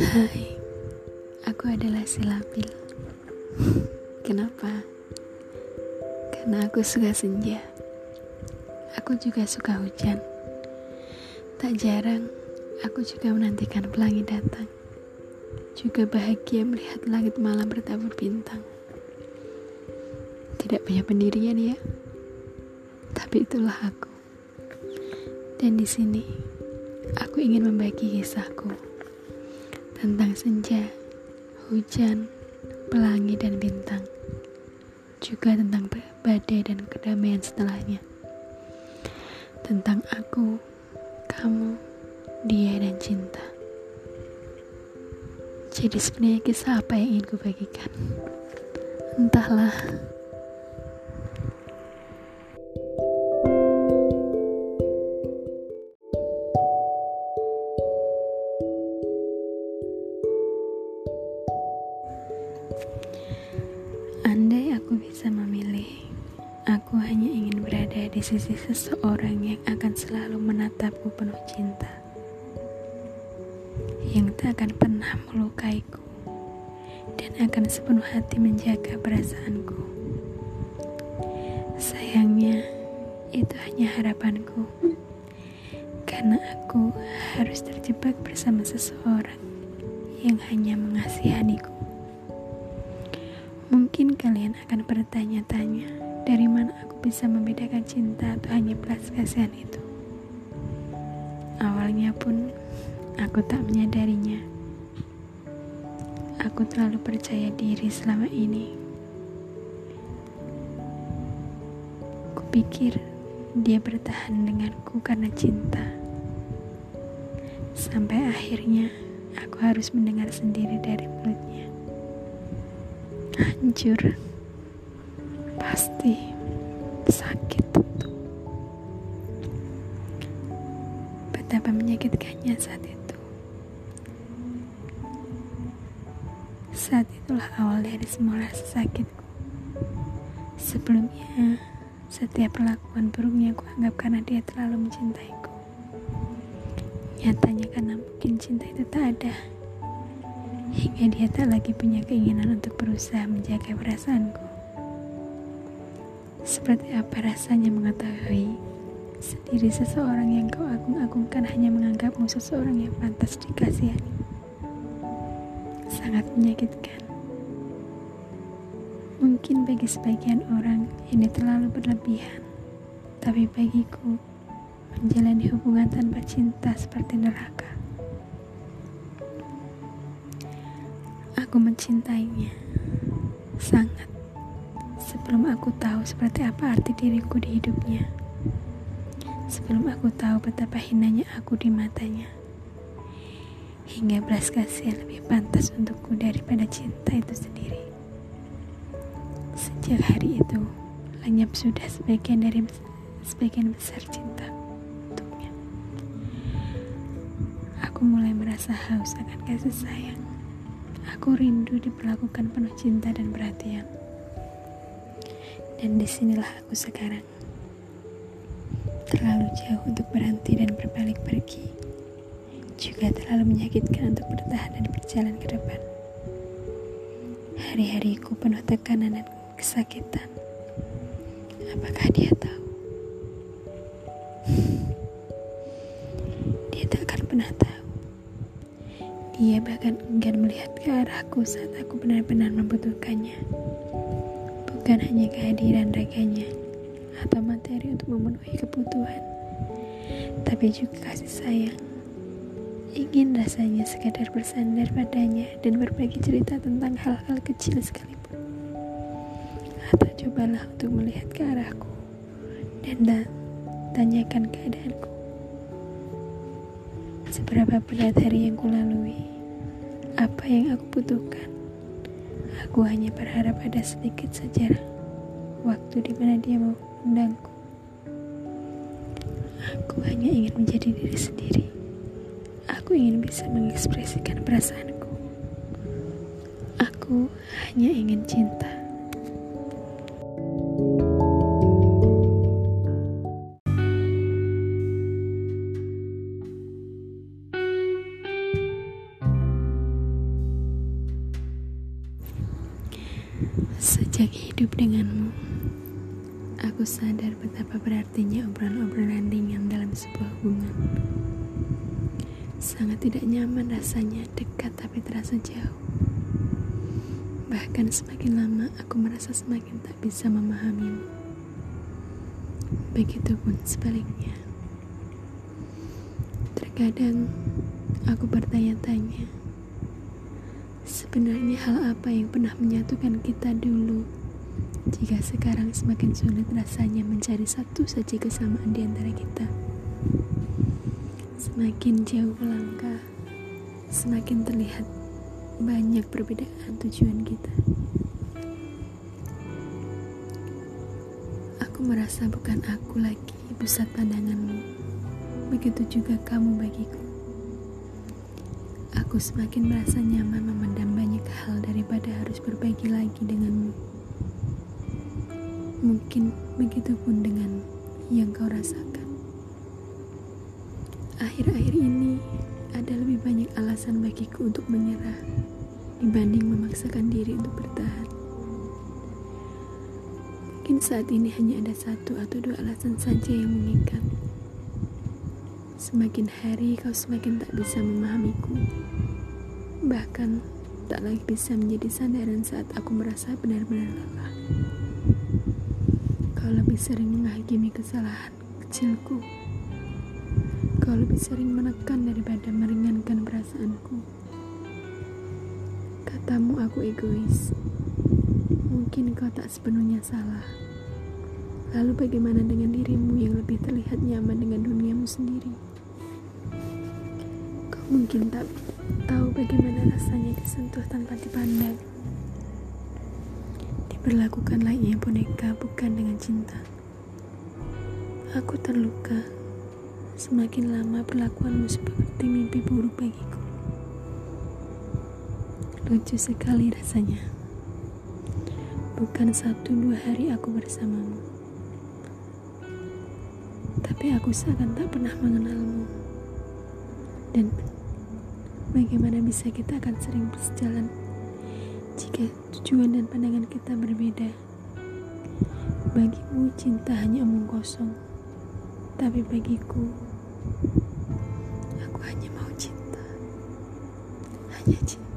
Hai, aku adalah si Labil. Kenapa? Karena aku suka senja. Aku juga suka hujan. Tak jarang, aku juga menantikan pelangi datang. Juga bahagia melihat langit malam bertabur bintang. Tidak punya pendirian ya, tapi itulah aku. Dan di sini, aku ingin membagi kisahku tentang senja, hujan, pelangi, dan bintang, juga tentang badai dan kedamaian setelahnya, tentang aku, kamu, dia, dan cinta. Jadi sebenarnya kisah apa yang ingin kubagikan? Entahlah. Sisi seseorang yang akan selalu menatapku penuh cinta, yang tak akan pernah melukaiku, dan akan sepenuh hati menjaga perasaanku. Sayangnya, itu hanya harapanku, karena aku harus terjebak bersama seseorang yang hanya mengasihaniku. Mungkin kalian akan bertanya-tanya, dari mana aku bisa membedakan cinta atau hanya belas kasihan itu? Awalnya pun, aku tak menyadarinya. Aku terlalu percaya diri selama ini. Kupikir dia bertahan denganku karena cinta. Sampai akhirnya, aku harus mendengar sendiri dari mulutnya hancur pasti sakit tentu betapa menyakitkannya saat itu. Saat itulah awal dari semua rasa sakitku sebelumnya setiap perlakuan buruknya aku anggap karena dia terlalu mencintaiku. Nyatanya karena mungkin cinta itu tak ada. Hingga dia tak lagi punya keinginan untuk berusaha menjaga perasaanku. Seperti apa rasanya mengetahui sendiri seseorang yang kau agung-agungkan hanya menganggapmu seseorang yang pantas dikasihani. Sangat menyakitkan. Mungkin bagi sebagian orang ini terlalu berlebihan, tapi bagiku menjalani hubungan tanpa cinta seperti neraka. Aku mencintainya sangat sebelum aku tahu seperti apa arti diriku di hidupnya. Sebelum aku tahu betapa hinanya aku di matanya. Hingga belas kasihan lebih pantas untukku daripada cinta itu sendiri. Sejak hari itu, lenyap sudah sebagian dari sebagian besar cinta untuknya. Aku mulai merasa haus akan kasih sayang. Aku rindu diperlakukan penuh cinta dan perhatian. Dan di sinilah aku sekarang. Terlalu jauh untuk berhenti dan berbalik pergi. Juga terlalu menyakitkan untuk bertahan dan berjalan ke depan. Hari-hariku penuh tekanan dan kesakitan. Apakah dia tahu? Dia tak akan pernah tahu. Ia bahkan enggan melihat ke arahku saat aku benar-benar membutuhkannya. Bukan hanya kehadiran raganya atau materi untuk memenuhi kebutuhan, tapi juga kasih sayang. Ingin rasanya sekadar bersandar padanya dan berbagi cerita tentang hal-hal kecil sekalipun. Atau cobalah untuk melihat ke arahku dan tanyakan keadaanku. Seberapa berat hari yang kulalui, apa yang aku butuhkan. Aku hanya berharap ada sedikit saja waktu di mana dia mau undangku. Aku hanya ingin menjadi diri sendiri. Aku ingin bisa mengekspresikan perasaanku. Aku hanya ingin cinta. Sejak hidup denganmu, aku sadar betapa berartinya obrolan-obrolan ringan dalam sebuah hubungan. Sangat tidak nyaman rasanya dekat tapi terasa jauh. Bahkan semakin lama aku merasa semakin tak bisa memahamimu. Begitupun sebaliknya. Terkadang aku bertanya-tanya, Sebenarnya hal apa yang pernah menyatukan kita dulu jika sekarang semakin sulit rasanya mencari satu saja kesamaan di antara kita. Semakin jauh melangkah, semakin terlihat banyak perbedaan tujuan kita. Aku merasa bukan aku lagi pusat pandanganmu. Begitu juga kamu bagiku. Aku semakin merasa nyaman memandang banyak hal daripada harus berbagi lagi denganmu. Mungkin begitu pun dengan yang kau rasakan. Akhir-akhir ini ada lebih banyak alasan bagiku untuk menyerah dibanding memaksakan diri untuk bertahan. Mungkin saat ini hanya ada satu atau dua alasan saja yang mengikat. Semakin hari kau semakin tak bisa memahamiku. Bahkan tak lagi bisa menjadi sandaran saat aku merasa benar-benar lelah. Kau lebih sering menghakimi kesalahan kecilku. Kau lebih sering menekan daripada meringankan perasaanku. Katamu aku egois. Mungkin kau tak sepenuhnya salah. Lalu bagaimana dengan dirimu yang lebih terlihat nyaman dengan duniamu sendiri? Mungkin tak tahu bagaimana rasanya disentuh tanpa dipandang. Diperlakukan layaknya boneka bukan dengan cinta. Aku terluka. Semakin lama perlakuanmu seperti mimpi buruk bagiku. Lucu sekali rasanya. Bukan satu dua hari aku bersamamu. Tapi aku seakan tak pernah mengenalmu. Dan Bagaimana bisa kita akan sering berjalan jika tujuan dan pandangan kita berbeda? Bagimu cinta hanya omong kosong, tapi bagiku aku hanya mau cinta, hanya cinta.